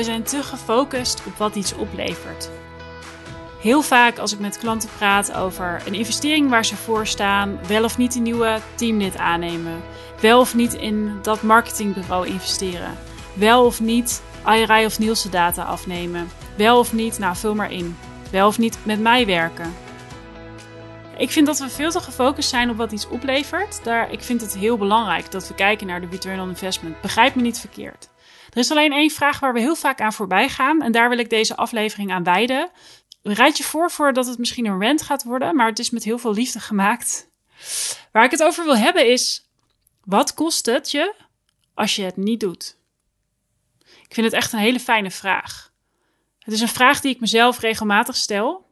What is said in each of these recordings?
we zijn te gefocust op wat iets oplevert. Heel vaak als ik met klanten praat over een investering waar ze voor staan, wel of niet een nieuwe teamlid aannemen, wel of niet in dat marketingbureau investeren, wel of niet IRI of Nielsen data afnemen, wel of niet, nou vul maar in, wel of niet met mij werken. Ik vind dat we veel te gefocust zijn op wat iets oplevert. Daar, ik vind het heel belangrijk dat we kijken naar de return on investment. Begrijp me niet verkeerd. Er is alleen één vraag waar we heel vaak aan voorbij gaan. En daar wil ik deze aflevering aan wijden. Rijd je voor voordat het misschien een rant gaat worden, maar het is met heel veel liefde gemaakt. Waar ik het over wil hebben is: wat kost het je als je het niet doet? Ik vind het echt een hele fijne vraag. Het is een vraag die ik mezelf regelmatig stel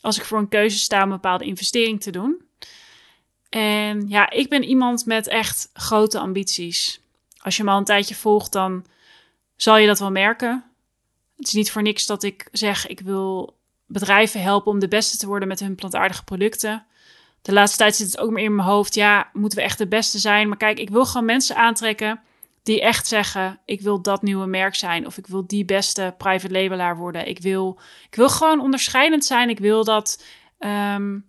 als ik voor een keuze sta om een bepaalde investering te doen. En ja, ik ben iemand met echt grote ambities. Als je me al een tijdje volgt, dan zal je dat wel merken. Het is niet voor niks dat ik zeg: ik wil bedrijven helpen om de beste te worden met hun plantaardige producten. De laatste tijd zit het ook meer in mijn hoofd. Ja, moeten we echt de beste zijn? Maar kijk, ik wil gewoon mensen aantrekken die echt zeggen: ik wil dat nieuwe merk zijn of ik wil die beste private labelaar worden. Ik wil, ik wil gewoon onderscheidend zijn. Ik wil dat. Um,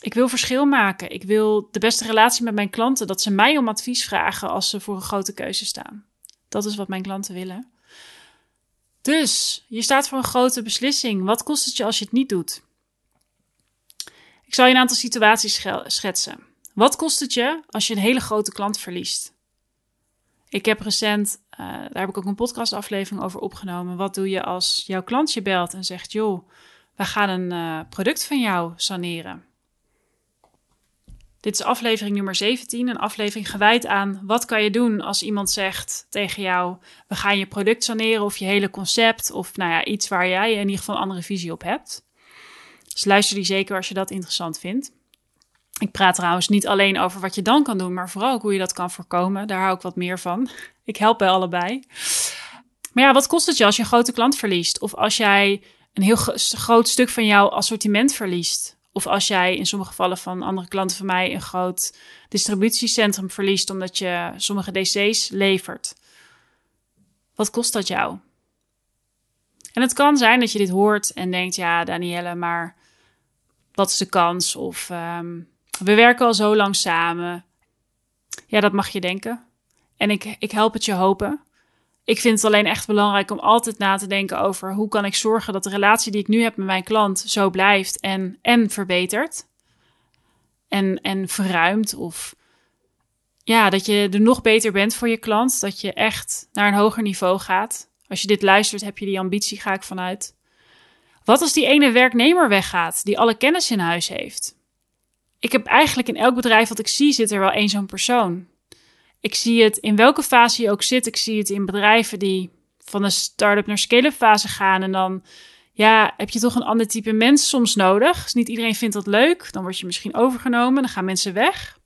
ik wil verschil maken. Ik wil de beste relatie met mijn klanten. Dat ze mij om advies vragen als ze voor een grote keuze staan. Dat is wat mijn klanten willen. Dus je staat voor een grote beslissing. Wat kost het je als je het niet doet? Ik zal je een aantal situaties schetsen. Wat kost het je als je een hele grote klant verliest? Ik heb recent, uh, daar heb ik ook een podcastaflevering over opgenomen. Wat doe je als jouw klant je belt en zegt: Joh, we gaan een uh, product van jou saneren? Dit is aflevering nummer 17, een aflevering gewijd aan wat kan je doen als iemand zegt tegen jou: we gaan je product saneren of je hele concept of nou ja, iets waar jij in ieder geval een andere visie op hebt. Dus luister die zeker als je dat interessant vindt. Ik praat trouwens niet alleen over wat je dan kan doen, maar vooral ook hoe je dat kan voorkomen. Daar hou ik wat meer van. Ik help bij allebei. Maar ja, wat kost het je als je een grote klant verliest? Of als jij een heel groot stuk van jouw assortiment verliest? Of als jij in sommige gevallen van andere klanten van mij een groot distributiecentrum verliest omdat je sommige DC's levert. Wat kost dat jou? En het kan zijn dat je dit hoort en denkt: ja, Danielle, maar wat is de kans? Of um, we werken al zo lang samen. Ja, dat mag je denken. En ik, ik help het je hopen. Ik vind het alleen echt belangrijk om altijd na te denken over hoe kan ik zorgen dat de relatie die ik nu heb met mijn klant zo blijft en, en verbetert. En, en verruimt of ja, dat je er nog beter bent voor je klant. Dat je echt naar een hoger niveau gaat. Als je dit luistert, heb je die ambitie, ga ik vanuit. Wat als die ene werknemer weggaat die alle kennis in huis heeft? Ik heb eigenlijk in elk bedrijf wat ik zie, zit er wel één zo'n persoon. Ik zie het in welke fase je ook zit. Ik zie het in bedrijven die van een start-up naar scale-up fase gaan. En dan ja, heb je toch een ander type mens soms nodig. Dus niet iedereen vindt dat leuk. Dan word je misschien overgenomen. Dan gaan mensen weg.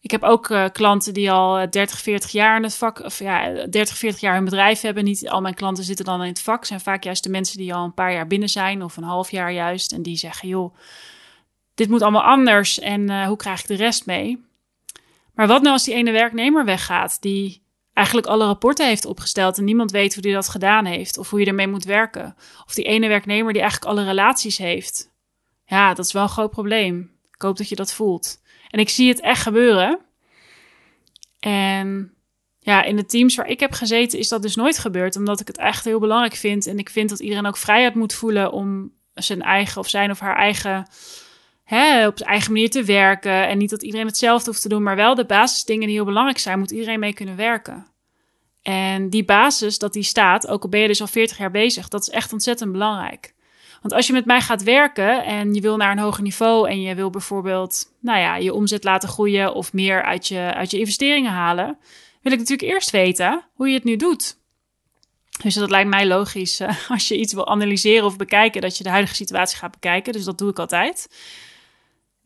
Ik heb ook uh, klanten die al 30, 40 jaar in het vak, of ja, 30, 40 jaar hun bedrijf hebben. Niet al mijn klanten zitten dan in het vak. zijn vaak juist de mensen die al een paar jaar binnen zijn, of een half jaar juist. En die zeggen: joh, dit moet allemaal anders. En uh, hoe krijg ik de rest mee? Maar wat nou als die ene werknemer weggaat, die eigenlijk alle rapporten heeft opgesteld en niemand weet hoe die dat gedaan heeft of hoe je ermee moet werken? Of die ene werknemer die eigenlijk alle relaties heeft? Ja, dat is wel een groot probleem. Ik hoop dat je dat voelt. En ik zie het echt gebeuren. En ja, in de teams waar ik heb gezeten is dat dus nooit gebeurd, omdat ik het echt heel belangrijk vind. En ik vind dat iedereen ook vrijheid moet voelen om zijn eigen of zijn of haar eigen op eigen manier te werken. En niet dat iedereen hetzelfde hoeft te doen, maar wel de basisdingen die heel belangrijk zijn, moet iedereen mee kunnen werken. En die basis, dat die staat, ook al ben je dus al 40 jaar bezig, dat is echt ontzettend belangrijk. Want als je met mij gaat werken en je wil naar een hoger niveau en je wil bijvoorbeeld, nou ja, je omzet laten groeien of meer uit je, uit je investeringen halen, wil ik natuurlijk eerst weten hoe je het nu doet. Dus dat lijkt mij logisch uh, als je iets wil analyseren of bekijken, dat je de huidige situatie gaat bekijken. Dus dat doe ik altijd.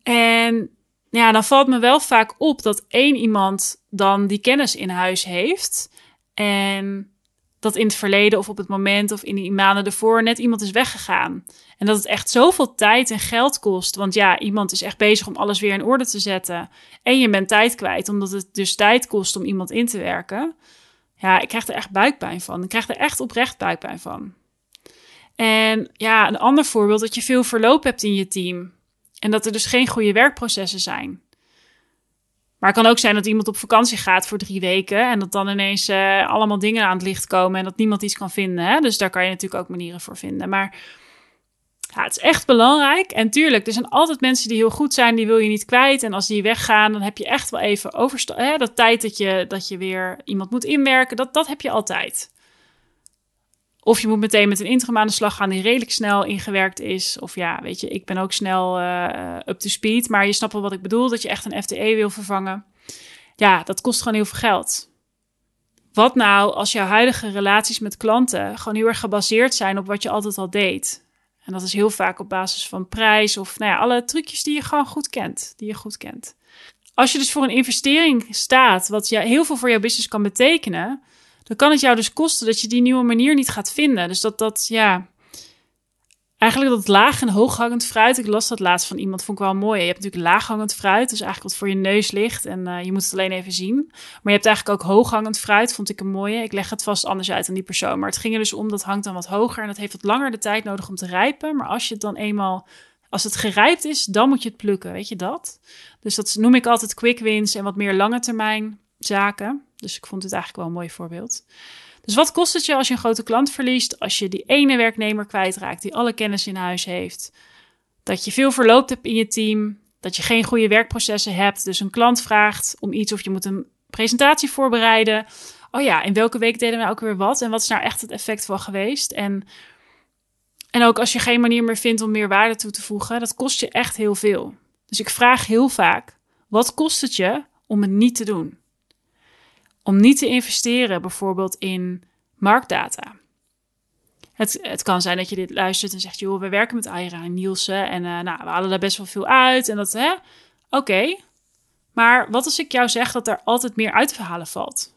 En ja, dan valt me wel vaak op dat één iemand dan die kennis in huis heeft. En dat in het verleden of op het moment of in die maanden ervoor net iemand is weggegaan. En dat het echt zoveel tijd en geld kost. Want ja, iemand is echt bezig om alles weer in orde te zetten. En je bent tijd kwijt, omdat het dus tijd kost om iemand in te werken. Ja, ik krijg er echt buikpijn van. Ik krijg er echt oprecht buikpijn van. En ja, een ander voorbeeld, dat je veel verloop hebt in je team. En dat er dus geen goede werkprocessen zijn. Maar het kan ook zijn dat iemand op vakantie gaat voor drie weken en dat dan ineens uh, allemaal dingen aan het licht komen en dat niemand iets kan vinden. Hè? Dus daar kan je natuurlijk ook manieren voor vinden. Maar ja, het is echt belangrijk. En tuurlijk, er zijn altijd mensen die heel goed zijn, die wil je niet kwijt. En als die weggaan, dan heb je echt wel even overstap. Dat tijd dat je, dat je weer iemand moet inwerken, dat, dat heb je altijd. Of je moet meteen met een interim aan de slag gaan die redelijk snel ingewerkt is. Of ja, weet je, ik ben ook snel uh, up to speed. Maar je snapt wel wat ik bedoel, dat je echt een FTE wil vervangen. Ja, dat kost gewoon heel veel geld. Wat nou als jouw huidige relaties met klanten gewoon heel erg gebaseerd zijn op wat je altijd al deed? En dat is heel vaak op basis van prijs of nou ja, alle trucjes die je gewoon goed kent. Die je goed kent. Als je dus voor een investering staat, wat heel veel voor jouw business kan betekenen, dan kan het jou dus kosten dat je die nieuwe manier niet gaat vinden. Dus dat dat, ja, eigenlijk dat laag en hooghangend fruit. Ik las dat laatst van iemand, vond ik wel mooi. Je hebt natuurlijk laaghangend fruit, dus eigenlijk wat voor je neus ligt en uh, je moet het alleen even zien. Maar je hebt eigenlijk ook hooghangend fruit, vond ik een mooie. Ik leg het vast anders uit aan die persoon. Maar het ging er dus om, dat hangt dan wat hoger en dat heeft wat langer de tijd nodig om te rijpen. Maar als je het dan eenmaal als het gerijpt is, dan moet je het plukken, weet je dat? Dus dat noem ik altijd quick wins en wat meer lange termijn zaken. Dus ik vond het eigenlijk wel een mooi voorbeeld. Dus wat kost het je als je een grote klant verliest? Als je die ene werknemer kwijtraakt die alle kennis in huis heeft. Dat je veel verloopt hebt in je team. Dat je geen goede werkprocessen hebt. Dus een klant vraagt om iets of je moet een presentatie voorbereiden. Oh ja, in welke week deden we ook weer wat? En wat is daar echt het effect van geweest? En, en ook als je geen manier meer vindt om meer waarde toe te voegen, dat kost je echt heel veel. Dus ik vraag heel vaak: wat kost het je om het niet te doen? Om niet te investeren bijvoorbeeld in marktdata. Het, het kan zijn dat je dit luistert en zegt, joh, we werken met Aira en Nielsen en uh, nou, we halen daar best wel veel uit en dat, hè, oké. Maar wat als ik jou zeg dat er altijd meer uit te halen valt?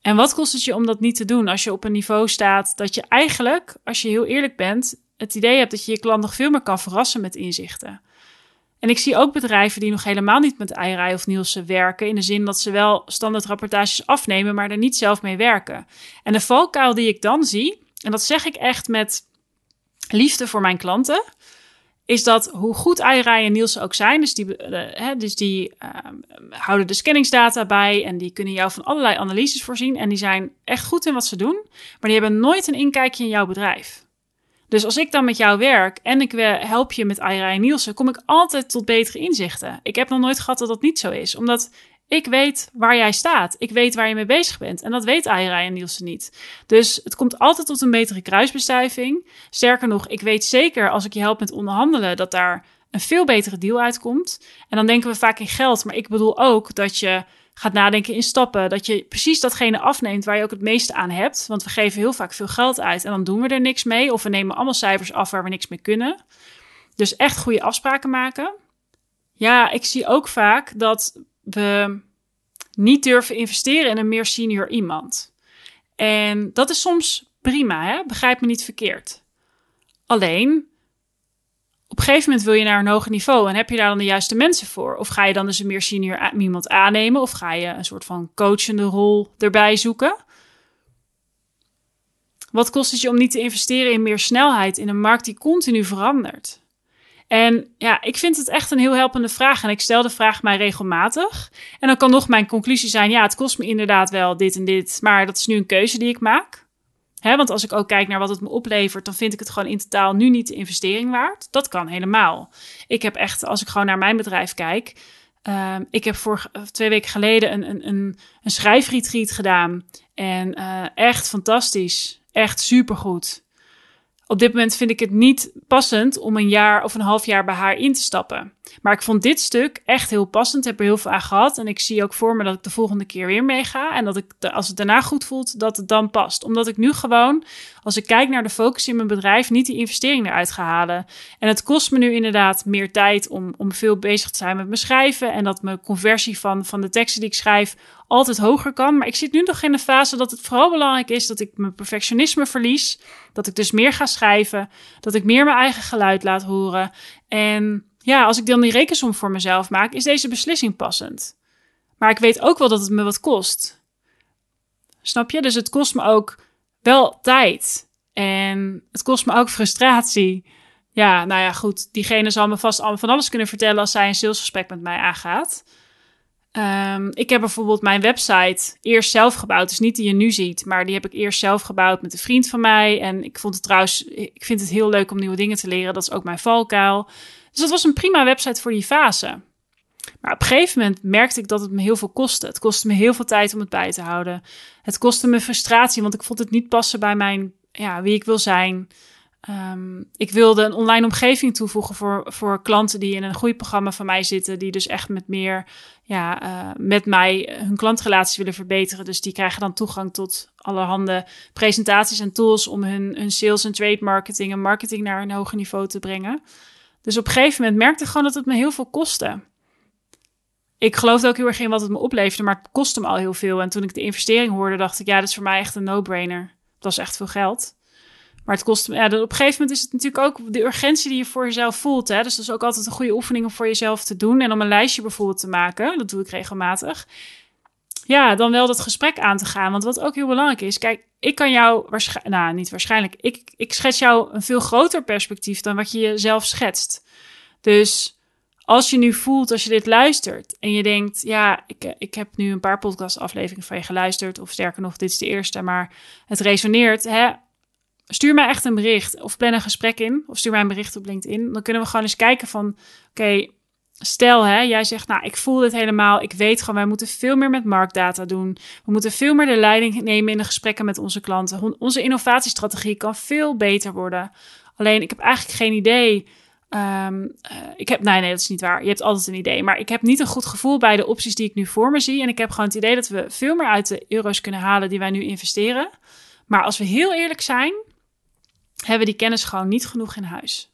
En wat kost het je om dat niet te doen als je op een niveau staat dat je eigenlijk, als je heel eerlijk bent, het idee hebt dat je je klant nog veel meer kan verrassen met inzichten? En ik zie ook bedrijven die nog helemaal niet met Eirij of Nielsen werken. In de zin dat ze wel standaard rapportages afnemen, maar er niet zelf mee werken. En de valkuil die ik dan zie, en dat zeg ik echt met liefde voor mijn klanten, is dat hoe goed Eirij en Nielsen ook zijn, dus die, uh, hè, dus die uh, houden de scanningsdata bij en die kunnen jou van allerlei analyses voorzien. En die zijn echt goed in wat ze doen, maar die hebben nooit een inkijkje in jouw bedrijf. Dus als ik dan met jou werk en ik help je met Aira en Nielsen, kom ik altijd tot betere inzichten. Ik heb nog nooit gehad dat dat niet zo is, omdat ik weet waar jij staat. Ik weet waar je mee bezig bent. En dat weet Aira en Nielsen niet. Dus het komt altijd tot een betere kruisbestuiving. Sterker nog, ik weet zeker als ik je help met onderhandelen dat daar een veel betere deal uitkomt. En dan denken we vaak in geld, maar ik bedoel ook dat je gaat nadenken in stappen. Dat je precies datgene afneemt waar je ook het meeste aan hebt. Want we geven heel vaak veel geld uit en dan doen we er niks mee. Of we nemen allemaal cijfers af waar we niks mee kunnen. Dus echt goede afspraken maken. Ja, ik zie ook vaak dat we niet durven investeren in een meer senior iemand. En dat is soms prima, hè? begrijp me niet verkeerd. Alleen, op een gegeven moment wil je naar een hoger niveau en heb je daar dan de juiste mensen voor? Of ga je dan dus een meer senior iemand aannemen? Of ga je een soort van coachende rol erbij zoeken? Wat kost het je om niet te investeren in meer snelheid in een markt die continu verandert? En ja, ik vind het echt een heel helpende vraag. En ik stel de vraag mij regelmatig. En dan kan nog mijn conclusie zijn: ja, het kost me inderdaad wel dit en dit. Maar dat is nu een keuze die ik maak want als ik ook kijk naar wat het me oplevert, dan vind ik het gewoon in totaal nu niet de investering waard. Dat kan helemaal. Ik heb echt, als ik gewoon naar mijn bedrijf kijk. Uh, ik heb voor twee weken geleden een, een, een, een schrijfretreat gedaan. En uh, echt fantastisch. Echt supergoed. Op dit moment vind ik het niet passend om een jaar of een half jaar bij haar in te stappen. Maar ik vond dit stuk echt heel passend. Heb er heel veel aan gehad. En ik zie ook voor me dat ik de volgende keer weer meega. En dat ik, als het daarna goed voelt, dat het dan past. Omdat ik nu gewoon, als ik kijk naar de focus in mijn bedrijf, niet die investering eruit ga halen. En het kost me nu inderdaad meer tijd om, om veel bezig te zijn met mijn schrijven. En dat mijn conversie van, van de teksten die ik schrijf altijd hoger kan. Maar ik zit nu nog in de fase dat het vooral belangrijk is dat ik mijn perfectionisme verlies. Dat ik dus meer ga schrijven. Dat ik meer mijn eigen geluid laat horen. En ja, als ik dan die rekensom voor mezelf maak, is deze beslissing passend. Maar ik weet ook wel dat het me wat kost. Snap je? Dus het kost me ook wel tijd. En het kost me ook frustratie. Ja, nou ja, goed. Diegene zal me vast van alles kunnen vertellen als zij een salesgesprek met mij aangaat. Um, ik heb bijvoorbeeld mijn website eerst zelf gebouwd. Dus niet die je nu ziet, maar die heb ik eerst zelf gebouwd met een vriend van mij. En ik vond het trouwens, ik vind het heel leuk om nieuwe dingen te leren. Dat is ook mijn valkuil. Dus dat was een prima website voor die fase. Maar op een gegeven moment merkte ik dat het me heel veel kostte. Het kostte me heel veel tijd om het bij te houden. Het kostte me frustratie, want ik vond het niet passen bij mijn, ja, wie ik wil zijn. Um, ik wilde een online omgeving toevoegen voor, voor klanten die in een groeiprogramma van mij zitten, die dus echt met meer, ja, uh, met mij hun klantrelatie willen verbeteren. Dus die krijgen dan toegang tot allerhande presentaties en tools om hun, hun sales en trade marketing en marketing naar een hoger niveau te brengen. Dus op een gegeven moment merkte ik gewoon dat het me heel veel kostte. Ik geloofde ook heel erg in wat het me opleverde, maar het kostte me al heel veel. En toen ik de investering hoorde, dacht ik, ja, dat is voor mij echt een no-brainer. Dat was echt veel geld. Maar het kost, ja, op een gegeven moment is het natuurlijk ook de urgentie die je voor jezelf voelt. Hè? Dus dat is ook altijd een goede oefening om voor jezelf te doen. En om een lijstje bijvoorbeeld te maken, dat doe ik regelmatig. Ja, dan wel dat gesprek aan te gaan. Want wat ook heel belangrijk is, kijk, ik kan jou waarschijnlijk, nou niet waarschijnlijk, ik, ik schets jou een veel groter perspectief dan wat je jezelf schetst. Dus als je nu voelt, als je dit luistert en je denkt, ja, ik, ik heb nu een paar podcastafleveringen van je geluisterd, of sterker nog, dit is de eerste, maar het resoneert, hè, stuur mij echt een bericht of plan een gesprek in of stuur mij een bericht op LinkedIn. Dan kunnen we gewoon eens kijken van, oké, stel hè, jij zegt, nou, ik voel dit helemaal. Ik weet gewoon, wij moeten veel meer met marktdata doen. We moeten veel meer de leiding nemen in de gesprekken met onze klanten. Onze innovatiestrategie kan veel beter worden. Alleen, ik heb eigenlijk geen idee. Um, ik heb, nee, nee, dat is niet waar. Je hebt altijd een idee. Maar ik heb niet een goed gevoel bij de opties die ik nu voor me zie. En ik heb gewoon het idee dat we veel meer uit de euro's kunnen halen die wij nu investeren. Maar als we heel eerlijk zijn, hebben die kennis gewoon niet genoeg in huis.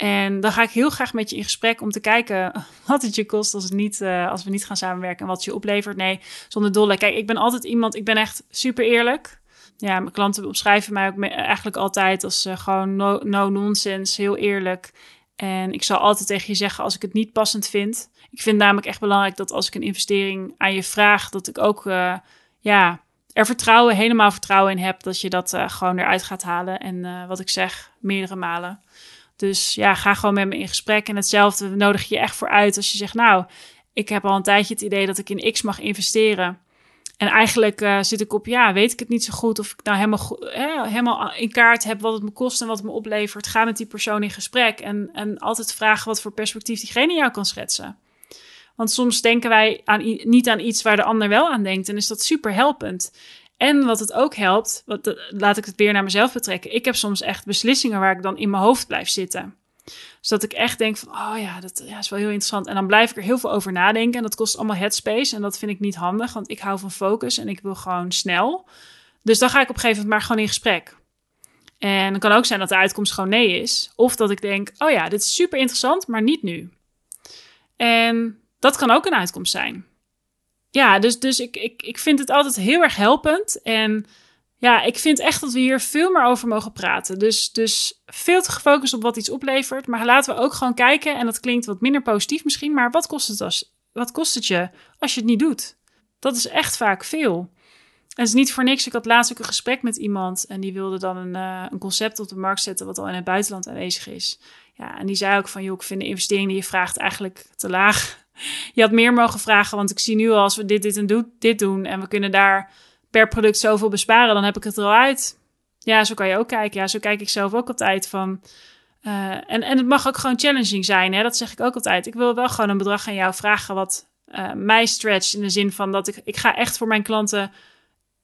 En dan ga ik heel graag met je in gesprek om te kijken wat het je kost als, het niet, uh, als we niet gaan samenwerken en wat je oplevert. Nee, zonder dolle. Kijk, ik ben altijd iemand, ik ben echt super eerlijk. Ja, mijn klanten omschrijven mij ook eigenlijk altijd als uh, gewoon no, no nonsense, heel eerlijk. En ik zal altijd tegen je zeggen als ik het niet passend vind. Ik vind namelijk echt belangrijk dat als ik een investering aan je vraag, dat ik ook uh, ja, er vertrouwen, helemaal vertrouwen in heb dat je dat gewoon eruit gaat halen. En wat ik zeg, meerdere malen. Dus ja, ga gewoon met me in gesprek. En hetzelfde nodig je echt voor uit als je zegt, nou, ik heb al een tijdje het idee dat ik in X mag investeren. En eigenlijk uh, zit ik op, ja, weet ik het niet zo goed of ik nou helemaal, eh, helemaal in kaart heb wat het me kost en wat het me oplevert. Ga met die persoon in gesprek en, en altijd vragen wat voor perspectief diegene jou kan schetsen. Want soms denken wij aan, niet aan iets waar de ander wel aan denkt. En is dat super helpend. En wat het ook helpt, wat, laat ik het weer naar mezelf betrekken. Ik heb soms echt beslissingen waar ik dan in mijn hoofd blijf zitten. Dus dat ik echt denk van, oh ja, dat ja, is wel heel interessant. En dan blijf ik er heel veel over nadenken. En dat kost allemaal headspace. En dat vind ik niet handig, want ik hou van focus en ik wil gewoon snel. Dus dan ga ik op een gegeven moment maar gewoon in gesprek. En dan kan ook zijn dat de uitkomst gewoon nee is. Of dat ik denk, oh ja, dit is super interessant, maar niet nu. En dat kan ook een uitkomst zijn. Ja, dus, dus ik, ik, ik vind het altijd heel erg helpend. En ja, ik vind echt dat we hier veel meer over mogen praten. Dus, dus veel te gefocust op wat iets oplevert. Maar laten we ook gewoon kijken. En dat klinkt wat minder positief misschien. Maar wat kost het, als, wat kost het je als je het niet doet? Dat is echt vaak veel. En het is niet voor niks. Ik had laatst ook een gesprek met iemand. En die wilde dan een, uh, een concept op de markt zetten. wat al in het buitenland aanwezig is. Ja, en die zei ook van: joh, ik vind de investering die je vraagt eigenlijk te laag je had meer mogen vragen, want ik zie nu al als we dit, dit en dit doen en we kunnen daar per product zoveel besparen, dan heb ik het er al uit. Ja, zo kan je ook kijken. Ja, zo kijk ik zelf ook altijd van. Uh, en, en het mag ook gewoon challenging zijn, hè? dat zeg ik ook altijd. Ik wil wel gewoon een bedrag aan jou vragen wat uh, mij stretcht in de zin van dat ik, ik ga echt voor mijn klanten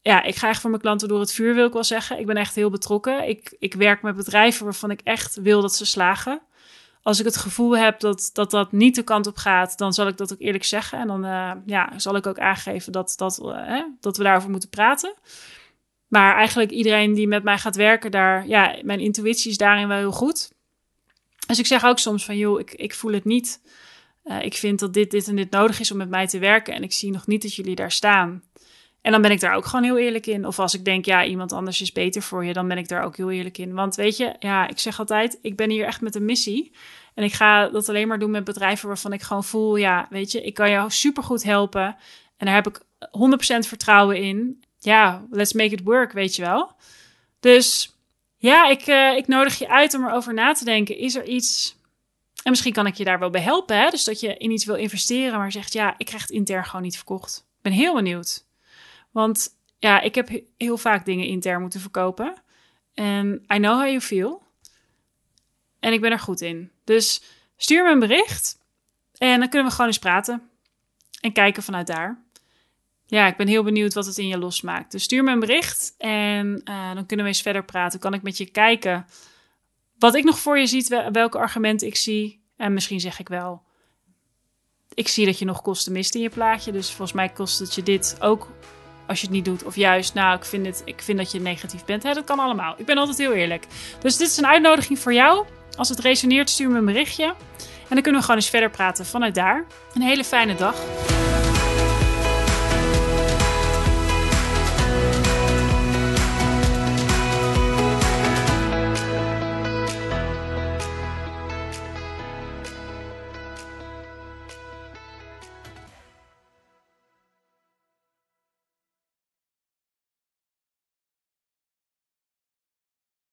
ja, ik ga echt voor mijn klanten door het vuur, wil ik wel zeggen. Ik ben echt heel betrokken. Ik, ik werk met bedrijven waarvan ik echt wil dat ze slagen als ik het gevoel heb dat, dat dat niet de kant op gaat, dan zal ik dat ook eerlijk zeggen. En dan uh, ja, zal ik ook aangeven dat, dat, uh, dat we daarover moeten praten. Maar eigenlijk iedereen die met mij gaat werken, daar, ja, mijn intuïtie is daarin wel heel goed. Dus ik zeg ook soms van, joh, ik, ik voel het niet. Uh, ik vind dat dit, dit en dit nodig is om met mij te werken. En ik zie nog niet dat jullie daar staan. En dan ben ik daar ook gewoon heel eerlijk in. Of als ik denk, ja, iemand anders is beter voor je, dan ben ik daar ook heel eerlijk in. Want weet je, ja, ik zeg altijd, ik ben hier echt met een missie. En ik ga dat alleen maar doen met bedrijven waarvan ik gewoon voel, ja, weet je, ik kan jou supergoed helpen. En daar heb ik 100% vertrouwen in. ja, let's make it work, weet je wel. Dus ja, ik, uh, ik nodig je uit om erover na te denken. Is er iets. En misschien kan ik je daar wel bij helpen. Dus dat je in iets wil investeren, maar zegt: ja, ik krijg het intern gewoon niet verkocht. Ik ben heel benieuwd. Want ja, ik heb heel vaak dingen intern moeten verkopen. En I know how you feel. En ik ben er goed in. Dus stuur me een bericht. En dan kunnen we gewoon eens praten. En kijken vanuit daar. Ja, ik ben heel benieuwd wat het in je losmaakt. Dus stuur me een bericht en uh, dan kunnen we eens verder praten. Kan ik met je kijken wat ik nog voor je ziet, welke argumenten ik zie. En misschien zeg ik wel, ik zie dat je nog kosten mist in je plaatje. Dus volgens mij kost het je dit ook als je het niet doet. Of juist, nou, ik vind, het, ik vind dat je negatief bent. Hè, dat kan allemaal. Ik ben altijd heel eerlijk. Dus dit is een uitnodiging voor jou. Als het resoneert, stuur me een berichtje. En dan kunnen we gewoon eens verder praten vanuit daar. Een hele fijne dag.